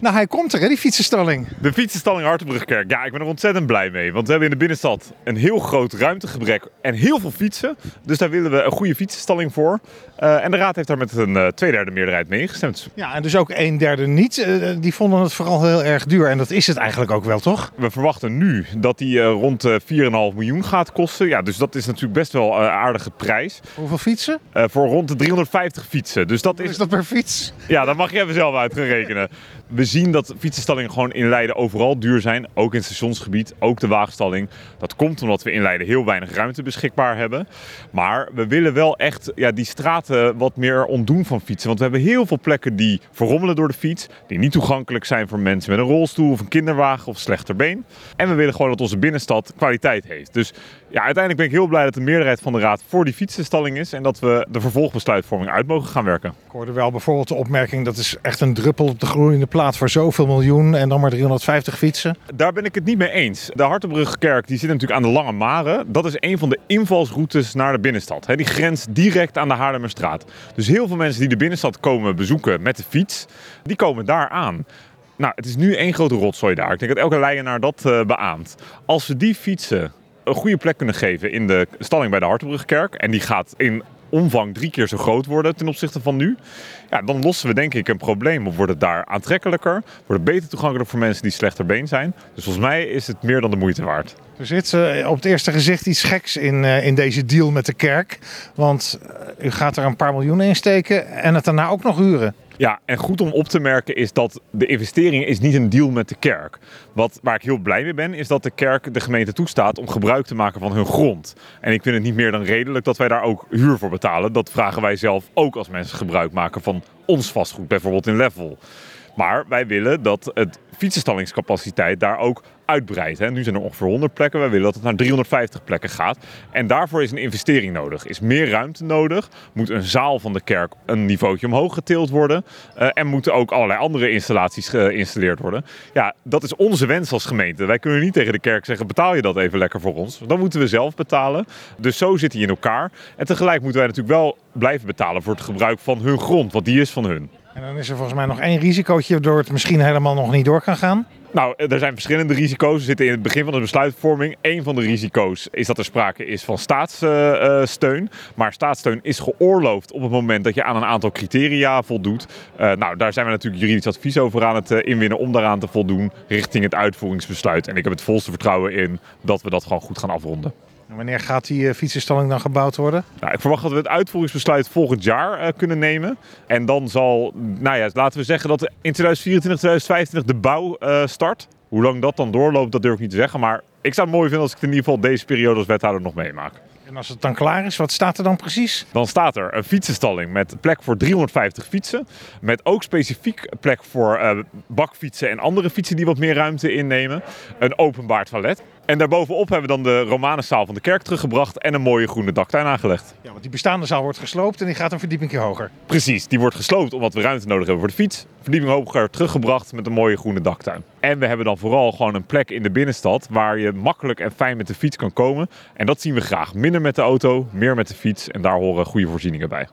Nou, hij komt er, hè, die fietsenstalling. De fietsenstalling Hartenbrugkerk. Ja, ik ben er ontzettend blij mee. Want we hebben in de binnenstad een heel groot ruimtegebrek en heel veel fietsen. Dus daar willen we een goede fietsenstalling voor. Uh, en de raad heeft daar met een uh, tweederde meerderheid mee ingestemd. Ja, en dus ook een derde niet. Uh, die vonden het vooral heel erg duur. En dat is het eigenlijk ook wel, toch? We verwachten nu dat die rond 4,5 miljoen gaat kosten. Ja, dus dat is natuurlijk best wel een aardige prijs. Hoeveel fietsen? voor rond de 350 fietsen. Dus dat is... is dat per fiets? Ja, dat mag je even zelf uit gaan rekenen. We zien dat fietsenstallingen gewoon in Leiden overal duur zijn. Ook in het stationsgebied, ook de waagstalling. Dat komt omdat we in Leiden heel weinig ruimte beschikbaar hebben. Maar we willen wel echt ja, die straten wat meer ontdoen van fietsen. Want we hebben heel veel plekken die verrommelen door de fiets. Die niet toegankelijk zijn voor mensen met een rolstoel of een kinderwagen of slechter been. En we willen gewoon dat onze binnenstad kwaliteit heeft. Dus ja, uiteindelijk ben ik heel blij dat de meerderheid van de raad voor die fietsenstalling is. En dat we de vervolgbesluitvorming uit mogen gaan werken. Ik hoorde wel bijvoorbeeld de opmerking dat is echt een druppel op de groeiende plaat voor zoveel miljoen en dan maar 350 fietsen. Daar ben ik het niet mee eens. De Hartenbrugkerk die zit natuurlijk aan de Lange Mare. Dat is een van de invalsroutes naar de binnenstad. Die grenst direct aan de Haarlemmerstraat. Dus heel veel mensen die de binnenstad komen bezoeken met de fiets, die komen daar aan. Nou, het is nu één grote rotzooi daar. Ik denk dat elke Leidenaar dat uh, beaamt. Als we die fietsen een goede plek kunnen geven in de stalling bij de Hartenbrugkerk. En die gaat in omvang drie keer zo groot worden ten opzichte van nu. Ja, dan lossen we denk ik een probleem. Wordt het daar aantrekkelijker? Wordt het beter toegankelijk voor mensen die slechter been zijn? Dus volgens mij is het meer dan de moeite waard. Er zit uh, op het eerste gezicht iets geks in, uh, in deze deal met de kerk. Want uh, u gaat er een paar miljoen in steken en het daarna ook nog huren. Ja, en goed om op te merken is dat de investering is niet een deal met de kerk. Wat, waar ik heel blij mee ben, is dat de kerk de gemeente toestaat om gebruik te maken van hun grond. En ik vind het niet meer dan redelijk dat wij daar ook huur voor betalen. Dat vragen wij zelf ook als mensen gebruik maken van ons vastgoed, bijvoorbeeld in Level. Maar wij willen dat het fietsenstallingscapaciteit daar ook uitbreidt. Hè. Nu zijn er ongeveer 100 plekken. Wij willen dat het naar 350 plekken gaat. En daarvoor is een investering nodig. Is meer ruimte nodig. Moet een zaal van de kerk een niveautje omhoog getild worden. Uh, en moeten ook allerlei andere installaties geïnstalleerd worden. Ja, dat is onze wens als gemeente. Wij kunnen niet tegen de kerk zeggen: betaal je dat even lekker voor ons. Dan moeten we zelf betalen. Dus zo zit hij in elkaar. En tegelijk moeten wij natuurlijk wel blijven betalen voor het gebruik van hun grond. Want die is van hun. En dan is er volgens mij nog één risicootje waardoor het misschien helemaal nog niet door kan gaan. Nou, er zijn verschillende risico's. We zitten in het begin van de besluitvorming. Eén van de risico's is dat er sprake is van staatssteun. maar staatssteun is geoorloofd op het moment dat je aan een aantal criteria voldoet. Uh, nou, daar zijn we natuurlijk juridisch advies over aan het inwinnen om daaraan te voldoen richting het uitvoeringsbesluit. En ik heb het volste vertrouwen in dat we dat gewoon goed gaan afronden. Wanneer gaat die uh, fietsenstalling dan gebouwd worden? Nou, ik verwacht dat we het uitvoeringsbesluit volgend jaar uh, kunnen nemen. En dan zal, nou ja, laten we zeggen dat in 2024, 2025 de bouw uh, start. Hoe lang dat dan doorloopt, dat durf ik niet te zeggen. Maar ik zou het mooi vinden als ik in ieder geval deze periode als wethouder nog meemaak. En als het dan klaar is, wat staat er dan precies? Dan staat er een fietsenstalling met plek voor 350 fietsen. Met ook specifiek plek voor uh, bakfietsen en andere fietsen die wat meer ruimte innemen. Een openbaar toilet. En daarbovenop hebben we dan de Romanenzaal van de kerk teruggebracht en een mooie groene daktuin aangelegd. Ja, want die bestaande zaal wordt gesloopt en die gaat een verdieping hoger. Precies, die wordt gesloopt omdat we ruimte nodig hebben voor de fiets. Verdieping hoger teruggebracht met een mooie groene daktuin. En we hebben dan vooral gewoon een plek in de binnenstad waar je makkelijk en fijn met de fiets kan komen. En dat zien we graag. Minder met de auto, meer met de fiets en daar horen goede voorzieningen bij.